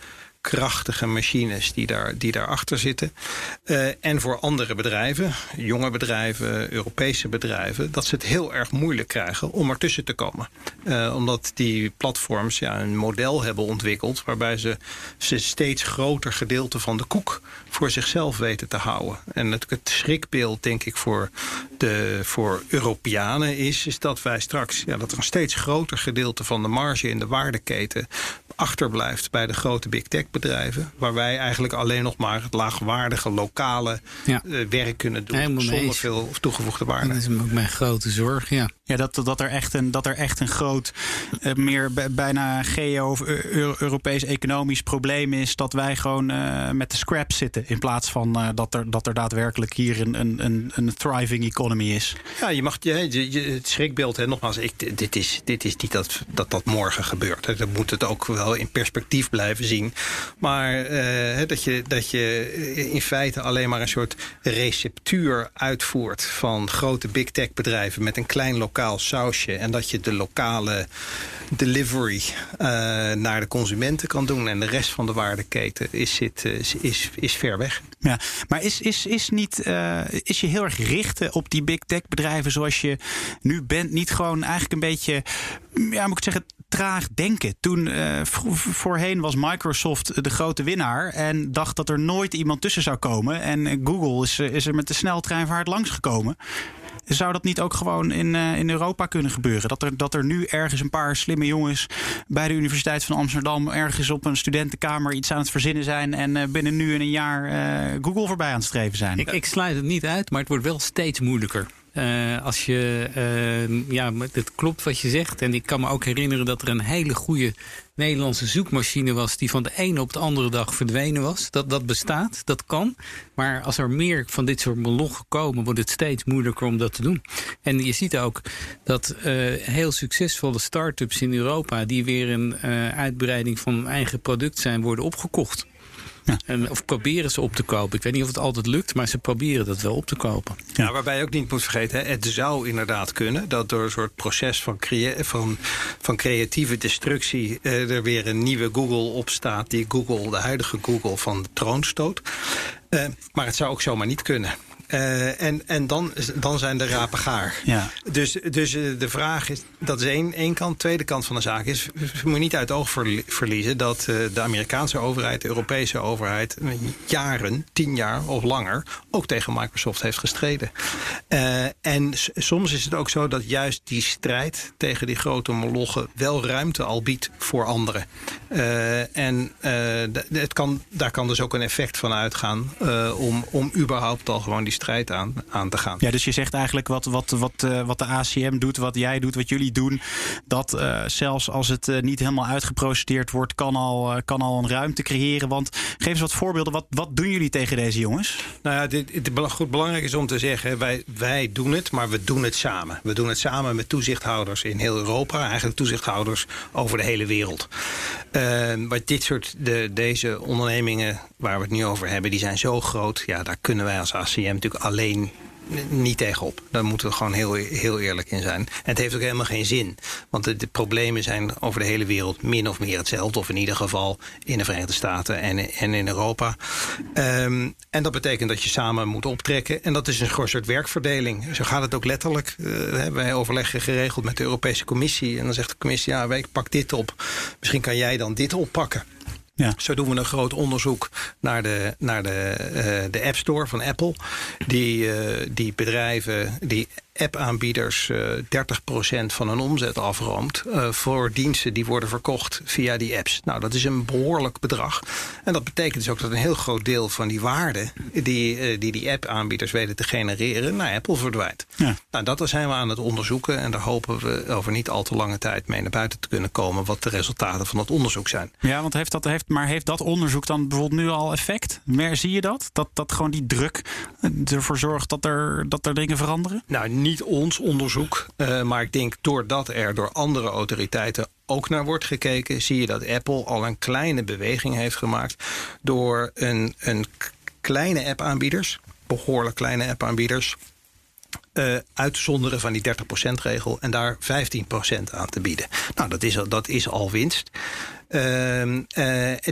krachtige machines die, daar, die daarachter zitten. Uh, en voor andere bedrijven, jonge bedrijven, Europese bedrijven, dat ze het heel erg moeilijk krijgen om ertussen te komen. Uh, omdat die platforms ja, een model hebben ontwikkeld waarbij ze, ze steeds groter gedeelte van de koek voor zichzelf weten te houden. En het, het schrikbeeld, denk ik, voor, de, voor Europeanen is, is dat wij straks ja, dat er een steeds groter gedeelte van de marge in de waardeketen achterblijft bij de grote big tech bedrijven. Waar wij eigenlijk alleen nog maar het laagwaardige lokale ja. uh, werk kunnen doen. Helemaal zonder veel toegevoegde waarde. Dat is ook mijn grote zorg, ja. Ja, dat, dat, er, echt een, dat er echt een groot, uh, meer bijna geo- of Europees economisch probleem is. Dat wij gewoon uh, met de scraps zitten. In plaats van dat, er, dat er daadwerkelijk hier een, een, een thriving economy is. Ja, je mag je, je, het schrikbeeld, hè, nogmaals, ik, dit, is, dit is niet dat, dat dat morgen gebeurt. Hè. Dan moet het ook wel in perspectief blijven zien. Maar uh, dat, je, dat je in feite alleen maar een soort receptuur uitvoert van grote big tech bedrijven met een klein lokaal sausje. En dat je de lokale delivery uh, naar de consumenten kan doen. En de rest van de waardeketen is, zit, is, is, is ver weg. Ja, maar is, is, is, niet, uh, is je heel erg richten op die big tech bedrijven zoals je nu bent, niet gewoon eigenlijk een beetje, ja, moet ik zeggen, traag denken. Toen uh, voorheen was Microsoft de grote winnaar en dacht dat er nooit iemand tussen zou komen. En Google is, is er met de sneltreinvaart langsgekomen. Zou dat niet ook gewoon in, in Europa kunnen gebeuren? Dat er, dat er nu ergens een paar slimme jongens bij de Universiteit van Amsterdam ergens op een studentenkamer iets aan het verzinnen zijn en binnen nu in een jaar Google voorbij aan het streven zijn? Ik, ik sluit het niet uit, maar het wordt wel steeds moeilijker. Uh, als je, uh, ja, het klopt wat je zegt. En ik kan me ook herinneren dat er een hele goede Nederlandse zoekmachine was die van de ene op de andere dag verdwenen was. Dat, dat bestaat, dat kan. Maar als er meer van dit soort beloggen komen, wordt het steeds moeilijker om dat te doen. En je ziet ook dat uh, heel succesvolle start-ups in Europa, die weer een uitbreiding van een eigen product zijn, worden opgekocht. Ja. En, of proberen ze op te kopen. Ik weet niet of het altijd lukt, maar ze proberen dat wel op te kopen. Ja, waarbij je ook niet moet vergeten, het zou inderdaad kunnen dat door een soort proces van, crea van, van creatieve destructie eh, er weer een nieuwe Google opstaat die Google, de huidige Google, van de troon stoot. Uh, maar het zou ook zomaar niet kunnen. Uh, en en dan, dan zijn de rapen gaar. Ja. Dus, dus uh, de vraag is, dat is één, één kant. Tweede kant van de zaak is, we moeten niet uit het oog verliezen dat uh, de Amerikaanse overheid, de Europese overheid, jaren, tien jaar of langer, ook tegen Microsoft heeft gestreden. en soms is het ook zo dat juist die strijd tegen die grote molochen wel ruimte al biedt voor anderen. en het kan, daar kan dus ook een effect van uitgaan om, om überhaupt al gewoon die strijd aan, aan te gaan. Ja, dus je zegt eigenlijk wat, wat, wat, uh, wat de ACM doet, wat jij doet, wat jullie doen. Dat uh, zelfs als het uh, niet helemaal uitgeprocedeerd wordt, kan al, kan al een ruimte creëren. Want geef eens wat voorbeelden. Wat, wat doen jullie tegen deze jongens? Nou ja, dit, het goed belangrijk is om te zeggen, wij, wij doen het, maar we doen het samen. We doen het samen met toezichthouders in heel Europa, eigenlijk toezichthouders over de hele wereld. maar dit soort, de, deze ondernemingen waar we het nu over hebben, die zijn zo groot. Ja, daar kunnen wij als ACM natuurlijk alleen niet tegenop. Daar moeten we gewoon heel, heel eerlijk in zijn. En het heeft ook helemaal geen zin. Want de, problemen zijn over de hele wereld min of meer hetzelfde. Of in ieder geval in de Verenigde Staten en, en in Europa. Um, en dat betekent dat je samen moet optrekken. En dat is een soort werkverdeling. Zo gaat het ook letterlijk. Uh, wij overleggen geregeld met de Europese Commissie. En dan zegt de Commissie, ja, ik pak dit op. Misschien kan jij dan dit oppakken. Ja. Zo doen we een groot onderzoek naar de, naar de, uh, de App Store van Apple. Die, uh, die bedrijven, die app-aanbieders uh, eh, 30% van hun omzet afroomt uh, voor diensten die worden verkocht via die apps. Nou, dat is een behoorlijk bedrag. En dat betekent dus ook dat een heel groot deel van die waarde die uh, die, die app-aanbieders weten te genereren naar Apple verdwijnt. Ja. Nou, dat zijn we aan het onderzoeken en daar hopen we over niet al te lange tijd mee naar buiten te kunnen komen wat de resultaten van dat onderzoek zijn. Ja, want heeft dat, heeft, maar heeft dat onderzoek dan bijvoorbeeld nu al effect? Meer zie je dat? Dat, dat gewoon die druk ervoor zorgt dat er, dat er dingen veranderen? Nou, niet ons onderzoek. Uh, maar ik denk doordat er door andere autoriteiten ook naar wordt gekeken, zie je dat Apple al een kleine beweging heeft gemaakt door een, een kleine app-aanbieders, behoorlijk kleine app-aanbieders, uh, uitzonderen van die 30%-regel en daar 15% aan te bieden. Nou, dat is, dat is al winst. Uh, uh,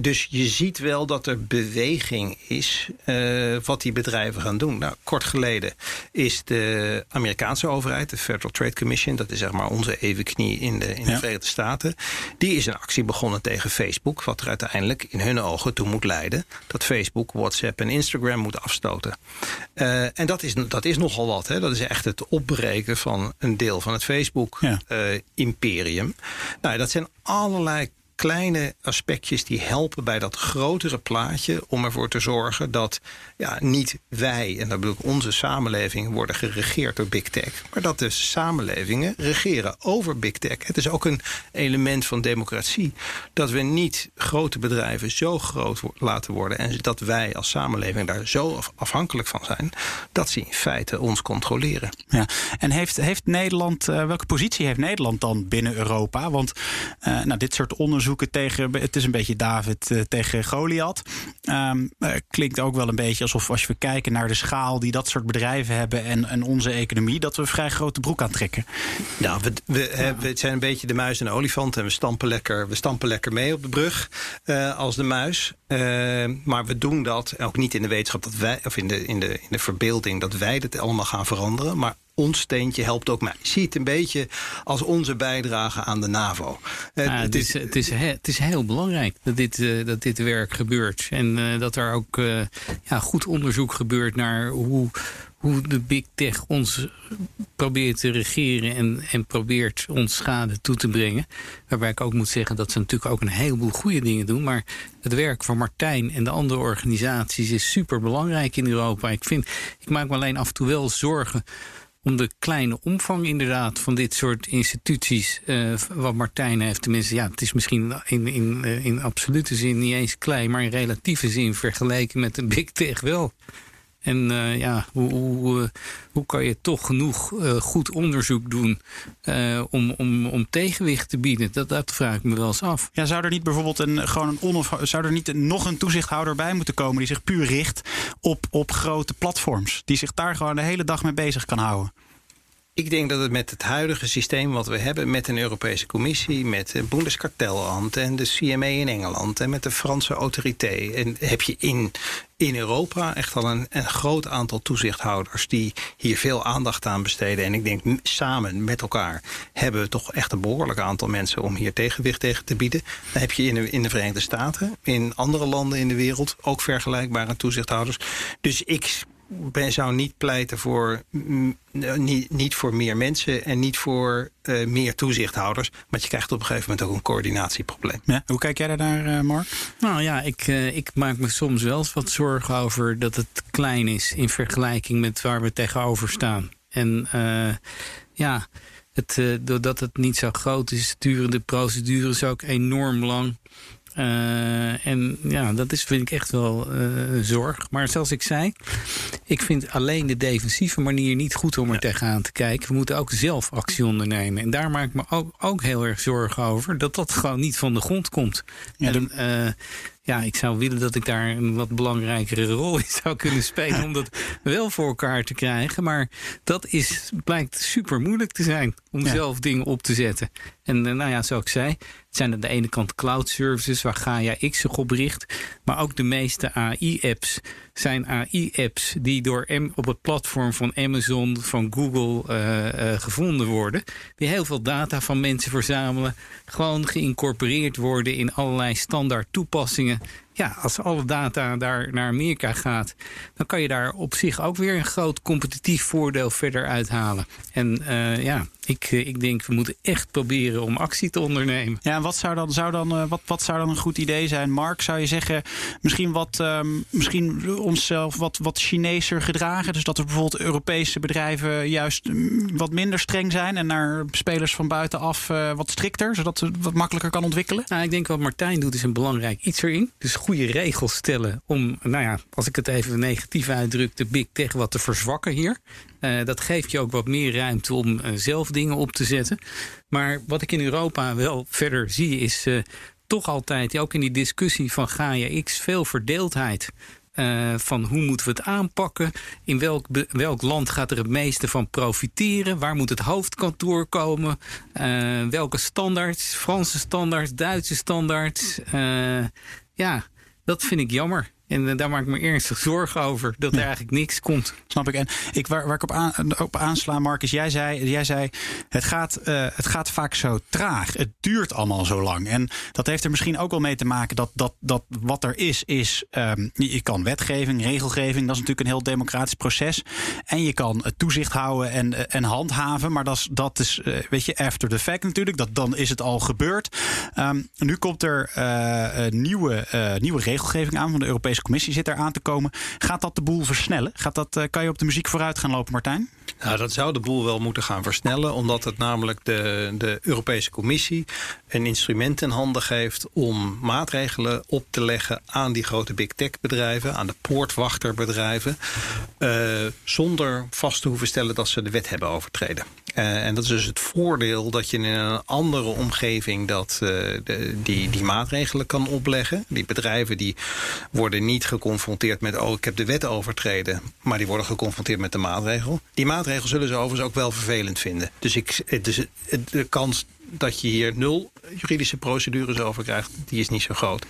dus je ziet wel dat er beweging is uh, wat die bedrijven gaan doen. Nou, kort geleden is de Amerikaanse overheid, de Federal Trade Commission, dat is zeg maar onze evenknie in de, in de Verenigde Staten, die is een actie begonnen tegen Facebook, wat er uiteindelijk in hun ogen toe moet leiden dat Facebook, WhatsApp en Instagram moet afstoten. Uh, en dat is, dat is nogal wat. Hè? Dat is echt het opbreken van een deel van het Facebook-imperium. Ja. nou, dat zijn allerlei kleine aspectjes die helpen bij dat grotere plaatje om ervoor te zorgen dat ja, niet wij, en dat bedoel ik onze samenleving, worden geregeerd door big tech, maar dat de samenlevingen regeren over big tech. Het is ook een element van democratie dat we niet grote bedrijven zo groot laten worden en dat wij als samenleving daar zo afhankelijk van zijn dat ze in feite ons controleren. Ja, en heeft, heeft Nederland, uh, welke positie heeft Nederland dan binnen Europa? Want uh, nou, dit soort onderzoek zoeken tegen. Het is een beetje David uh, tegen Goliath. Um, uh, klinkt ook wel een beetje alsof als we kijken naar de schaal die dat soort bedrijven hebben en, en onze economie, dat we een vrij grote broek aantrekken. Nou, we, we, ja. we zijn een beetje de muis en de olifant en we stampen lekker, we stampen lekker mee op de brug uh, als de muis. maar we doen dat ook niet in de wetenschap dat wij, of in de, in de, in de verbeelding dat wij dit allemaal gaan veranderen. Maar ons steentje helpt ook mij. Ik zie het een beetje als onze bijdrage aan de NAVO. Ah, het, is, het, is, het is heel belangrijk dat dit, uh, dat dit werk gebeurt. En uh, dat er ook uh, ja, goed onderzoek gebeurt naar hoe, hoe de big tech ons probeert te regeren en, en probeert ons schade toe te brengen. Waarbij ik ook moet zeggen dat ze natuurlijk ook een heleboel goede dingen doen. Maar het werk van Martijn en de andere organisaties is super belangrijk in Europa. Ik, vind, ik maak me alleen af en toe wel zorgen om de kleine omvang inderdaad van dit soort instituties. Uh, wat Martijn heeft, tenminste, ja, het is misschien in, in, uh, in absolute zin niet eens klein, maar in relatieve zin vergeleken met de big tech wel. En uh, ja, hoe, hoe, hoe, kan je toch genoeg uh, goed onderzoek doen om, om, om tegenwicht te bieden? Dat, dat vraag ik me wel eens af. Ja, zou er niet bijvoorbeeld een, gewoon een onaf, zou er niet nog een toezichthouder bij moeten komen die zich puur richt op, op grote platforms? Die zich daar gewoon de hele dag mee bezig kan houden? Ik denk dat het met het huidige systeem wat we hebben, met een Europese Commissie, met de Bundeskartellamt en de CMA in Engeland en met de Franse autoriteit, en heb je in, in Europa echt al een, een groot aantal toezichthouders die hier veel aandacht aan besteden. En ik denk samen met elkaar hebben we toch echt een behoorlijk aantal mensen om hier tegenwicht tegen te bieden. Dan heb je in de, in de Verenigde Staten, in andere landen in de wereld ook vergelijkbare toezichthouders. Dus ik ben, zou niet pleiten voor, niet, niet voor meer mensen en niet voor uh, meer toezichthouders. Maar je krijgt op een gegeven moment ook een coördinatieprobleem. Hoe kijk jij daar, uh, Mark? Nou ja, ik, uh, ik maak me soms wel wat zorgen over dat het klein is in vergelijking met waar we tegenover staan. En ja, het, doordat het niet zo groot is, duren de procedures ook enorm lang. Uh, en ja, dat is, vind ik echt wel uh, zorg. Maar zoals ik zei, ik vind alleen de defensieve manier niet goed om er tegenaan te kijken. We moeten ook zelf actie ondernemen. En daar maak ik me ook, ook heel erg zorgen over dat dat gewoon niet van de grond komt. Ja, en, uh, ja, ik zou willen dat ik daar een wat belangrijkere rol in zou kunnen spelen. om dat wel voor elkaar te krijgen. Maar dat is, blijkt super moeilijk te zijn om zelf dingen op te zetten. En eh, nou ja, zoals ik zei, het zijn aan de ene kant cloud services waar Gaia X zich op richt. Maar ook de meeste AI-apps zijn AI-apps die door M op het platform van Amazon, van Google uh, uh, gevonden worden. Die heel veel data van mensen verzamelen. Gewoon geïncorporeerd worden in allerlei standaard toepassingen ja, als alle data daar naar Amerika gaat, dan kan je daar op zich ook weer een groot competitief voordeel verder uithalen. En uh, ja, ik, eh, ik denk we moeten echt proberen om actie te ondernemen. Ja, en wat zou dan, zou dan, uh, wat, wat zou dan een goed idee zijn? Mark, zou je zeggen, misschien, wat, um, misschien onszelf wat, wat Chineeser gedragen? Dus dat er bijvoorbeeld Europese bedrijven juist mm, wat minder streng zijn en naar spelers van buitenaf uh, wat strikter, zodat het wat makkelijker kan ontwikkelen? Nou, ik denk wat Martijn doet is een belangrijk iets erin. Dus goede regels stellen om, nou ja, als ik het even negatief uitdruk, de big tech wat te verzwakken hier. Uh, dat geeft je ook wat meer ruimte om uh, zelf dingen op te zetten. Maar wat ik in Europa wel verder zie is uh, toch altijd, ook in die discussie van Gaia X, veel verdeeldheid. Van hoe moeten we het aanpakken? In welk, welk land gaat er het meeste van profiteren? Waar moet het hoofdkantoor komen? Welke standaards? Franse standaards, Duitse standaards? Ja, dat vind ik jammer. En eh, daar maak ik me ernstig zorgen over. Dat er eigenlijk niks komt. Snap ik. En ik, waar, waar ik op, aan, op aansla, Marcus, jij zei, jij zei het, gaat, uh, het gaat vaak zo traag. Het duurt allemaal zo lang. En dat heeft er misschien ook wel mee te maken dat, dat, dat wat er is, is um, je kan wetgeving, regelgeving, dat is natuurlijk een heel democratisch proces. En je kan toezicht houden en, en handhaven. Maar dat is, dat is uh, weet je, after the fact natuurlijk. Dat, dan is het al gebeurd. Um, nu komt er nieuwe, nieuwe regelgeving aan van de Europese Commissie zit er aan te komen. Gaat dat de boel versnellen? Gaat dat, uh, kan je op de muziek vooruit gaan lopen, Martijn? Nou, dat zou de boel wel moeten gaan versnellen, omdat het namelijk de, de Europese Commissie een instrument in handen geeft om maatregelen op te leggen aan die grote big tech bedrijven, aan de poortwachterbedrijven, uh, zonder vast te hoeven stellen dat ze de wet hebben overtreden. Uh, en dat is dus het voordeel dat je in een andere omgeving dat, uh, de, die, die maatregelen kan opleggen. Die bedrijven die worden niet geconfronteerd met, oh ik heb de wet overtreden, maar die worden geconfronteerd met de maatregel. Die maatregel zullen ze overigens ook wel vervelend vinden. Dus ik, dus de kans dat je hier nul juridische procedures over krijgt, die is niet zo groot.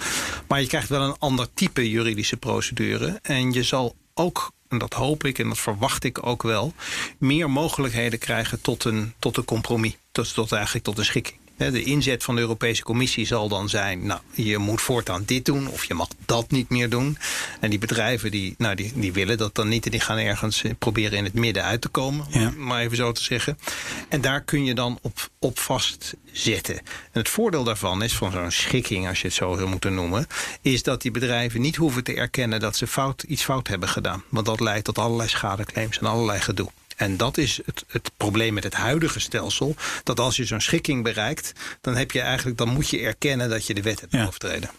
Maar je krijgt wel een ander type juridische procedure. En je zal ook, en dat hoop ik en dat verwacht ik ook wel, meer mogelijkheden krijgen tot een, tot een compromis. Tot eigenlijk tot een schikking. De inzet van de Europese Commissie zal dan zijn... nou, je moet voortaan dit doen of je mag dat niet meer doen. En die bedrijven die, nou, die, die willen dat dan niet... en die gaan ergens eh, proberen in het midden uit te komen, ja. maar even zo te zeggen. En daar kun je dan op, op vastzetten. En het voordeel daarvan is, van zo'n schikking, als je het zo zou moeten noemen... is dat die bedrijven niet hoeven te erkennen dat ze fout, iets fout hebben gedaan. Want dat leidt tot allerlei schadeclaims en allerlei gedoe. En dat is het, het probleem met het huidige stelsel. Dat als je zo'n schikking bereikt, dan, heb je eigenlijk, dan moet je erkennen dat je de wet hebt ja. overtreden.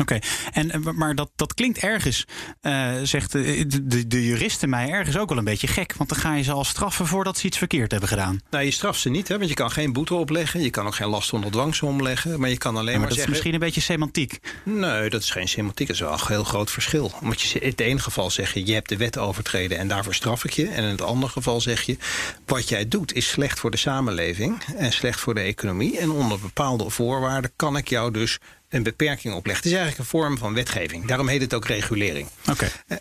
Oké, en maar dat, dat klinkt ergens, uh, zegt de, de, de, juristen mij ergens ook wel een beetje gek. Want dan ga je ze al straffen voordat ze iets verkeerd hebben gedaan. Nou, je straft ze niet, hè, want je kan geen boete opleggen. Je kan ook geen last onder dwangsom leggen. Maar je kan alleen ja, maar, maar dat zeggen... is misschien een beetje semantiek. Nee, dat is geen semantiek. Dat is wel een heel groot verschil. Want je, in het ene geval zeg je, je hebt de wet overtreden en daarvoor straf ik je. En in het andere geval zeg je, wat jij doet is slecht voor de samenleving en slecht voor de economie. En onder bepaalde voorwaarden kan ik jou dus een beperking oplegt. Het is eigenlijk een vorm van wetgeving. Daarom heet het ook regulering. Oké. Okay. Uh,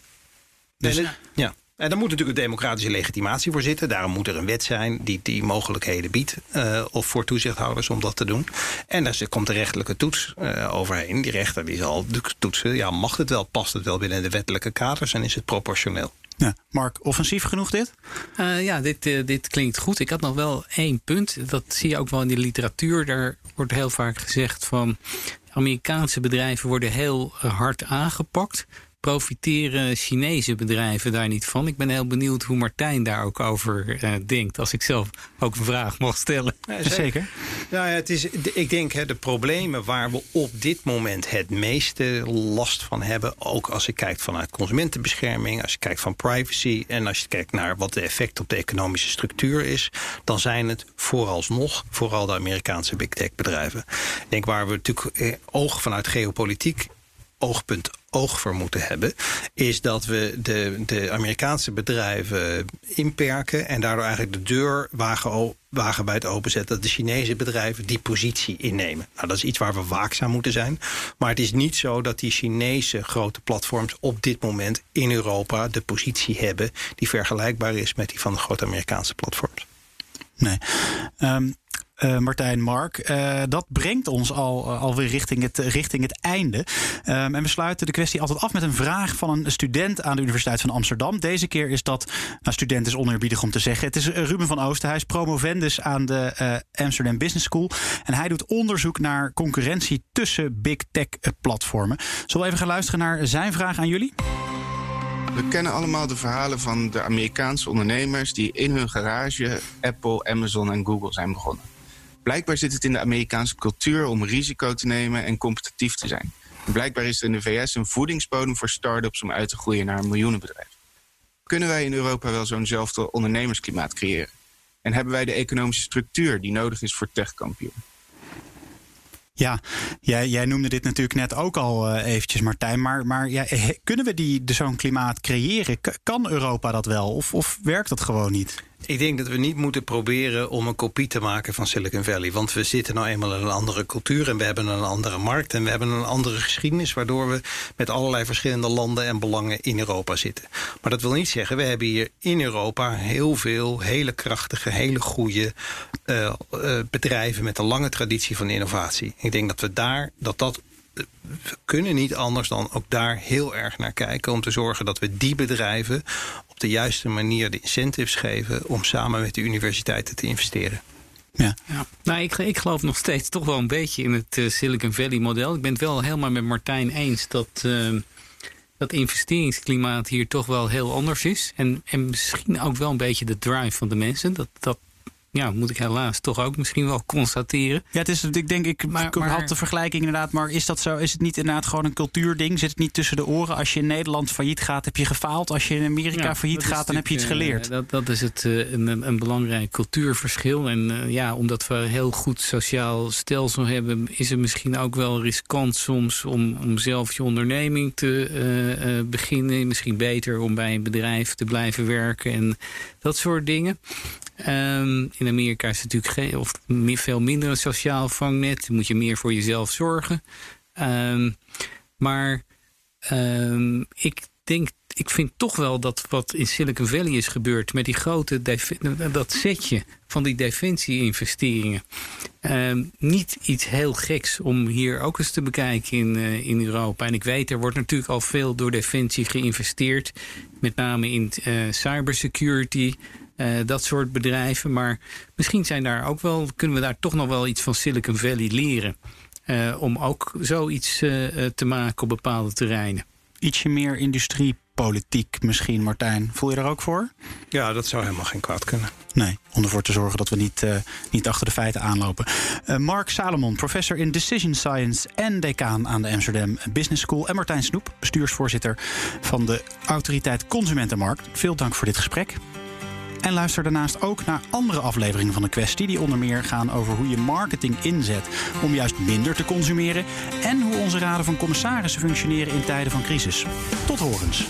dus, en, ja. En daar moet natuurlijk een democratische legitimatie voor zitten. Daarom moet er een wet zijn die die mogelijkheden biedt. Uh, of voor toezichthouders om dat te doen. En daar komt de rechtelijke toets uh, overheen. Die rechter die zal toetsen. Ja, mag het wel? Past het wel binnen de wettelijke kaders? En is het proportioneel? Ja, Mark, offensief genoeg dit? Uh, ja, dit, uh, dit klinkt goed. Ik had nog wel één punt. Dat zie je ook wel in de literatuur. Daar wordt heel vaak gezegd van... Amerikaanse bedrijven worden heel hard aangepakt profiteren Chinese bedrijven daar niet van? Ik ben heel benieuwd hoe Martijn daar ook over uh, denkt. Als ik zelf ook een vraag mag stellen. Ja, zeker. Nou ja, het is, ik denk hè, de problemen waar we op dit moment het meeste last van hebben... ook als je kijkt vanuit consumentenbescherming... als je kijkt van privacy... en als je kijkt naar wat de effect op de economische structuur is... dan zijn het vooralsnog vooral de Amerikaanse big tech bedrijven. Ik denk waar we natuurlijk eh, oog vanuit geopolitiek oogpunt oog voor moeten hebben, is dat we de, de Amerikaanse bedrijven inperken en daardoor eigenlijk de deur wagen, wagen bij het openzetten dat de Chinese bedrijven die positie innemen. Nou, dat is iets waar we waakzaam moeten zijn. Maar het is niet zo dat die Chinese grote platforms op dit moment in Europa de positie hebben die vergelijkbaar is met die van de grote Amerikaanse platforms. Nee. Um, uh, Martijn Mark. Uh, dat brengt ons al, uh, alweer richting het, richting het einde. Um, en we sluiten de kwestie altijd af met een vraag van een student aan de Universiteit van Amsterdam. Deze keer is dat, nou, student is oneerbiedig om te zeggen. Het is Ruben van Oosten. Hij is promovendus aan de Amsterdam Business School. En hij doet onderzoek naar concurrentie tussen big tech platformen. Zullen we even gaan luisteren naar zijn vraag aan jullie? We kennen allemaal de verhalen van de Amerikaanse ondernemers die in hun garage Apple, Amazon en Google zijn begonnen. Blijkbaar zit het in de Amerikaanse cultuur om risico te nemen en competitief te zijn. blijkbaar is er in de VS een voedingsbodem voor start-ups om uit te groeien naar een miljoenenbedrijf. Kunnen wij in Europa wel zo'nzelfde ondernemersklimaat creëren? En hebben wij de economische structuur die nodig is voor techkampioen? Ja, jij, jij, noemde dit natuurlijk net ook al uh, eventjes, Martijn. Maar, maar ja, kunnen we die, zo'n klimaat creëren? kan Europa dat wel? Of, of werkt dat gewoon niet? Ik denk dat we niet moeten proberen om een kopie te maken van Silicon Valley. Want we zitten nou eenmaal in een andere cultuur en we hebben een andere markt en we hebben een andere geschiedenis, waardoor we met allerlei verschillende landen en belangen in Europa zitten. Maar dat wil niet zeggen, we hebben hier in Europa heel veel hele krachtige, hele goede uh, uh, bedrijven met een lange traditie van innovatie. Ik denk dat we daar, dat dat we kunnen niet anders dan ook daar heel erg naar kijken... om te zorgen dat we die bedrijven op de juiste manier de incentives geven... om samen met de universiteiten te investeren. Ja. ja. Nou, ik, ik geloof nog steeds toch wel een beetje in het uh, Silicon Valley model. Ik ben het wel helemaal met Martijn eens dat, uh, dat investeringsklimaat hier toch wel heel anders is. En, en misschien ook wel een beetje de drive van de mensen. Dat, dat ja, moet ik helaas toch ook misschien wel constateren. Ja, het is, ik denk, ik maar, maar, had de vergelijking inderdaad, maar is dat zo? Is het niet inderdaad gewoon een cultuurding? Zit het niet tussen de oren? Als je in Nederland failliet gaat, heb je gefaald. Als je in Amerika failliet gaat, dan heb je iets geleerd. Uh, dat, dat is het, uh, een, een belangrijk cultuurverschil. En uh, ja, omdat we een heel goed sociaal stelsel hebben, is het misschien ook wel riskant soms om, om zelf je onderneming te beginnen. Misschien beter om bij een bedrijf te blijven werken en dat soort dingen. Um, in Amerika is het natuurlijk geen, of veel minder een sociaal vangnet. Moet je meer voor jezelf zorgen. Um, maar um, ik denk, ik vind toch wel dat wat in Silicon Valley is gebeurd met die grote, dat setje van die defensie-investeringen. niet iets heel geks om hier ook eens te bekijken in, uh, in Europa. En ik weet, er wordt natuurlijk al veel door defensie geïnvesteerd. Met name in uh, cybersecurity. Uh, dat soort bedrijven. Maar misschien zijn daar ook wel, kunnen we daar toch nog wel iets van Silicon Valley leren. Uh, om ook zoiets uh, te maken op bepaalde terreinen. Ietsje meer industriepolitiek misschien, Martijn. Voel je er ook voor? Ja, dat zou helemaal geen kwaad kunnen. Nee, om ervoor te zorgen dat we niet, niet achter de feiten aanlopen. Mark Salomon, professor in Decision Science en decaan aan de Amsterdam Business School. En Martijn Snoep, bestuursvoorzitter van de Autoriteit Consumentenmarkt. Veel dank voor dit gesprek. En luister daarnaast ook naar andere afleveringen van de kwestie, die onder meer gaan over hoe je marketing inzet om juist minder te consumeren en hoe onze raden van commissarissen functioneren in tijden van crisis. Tot horens.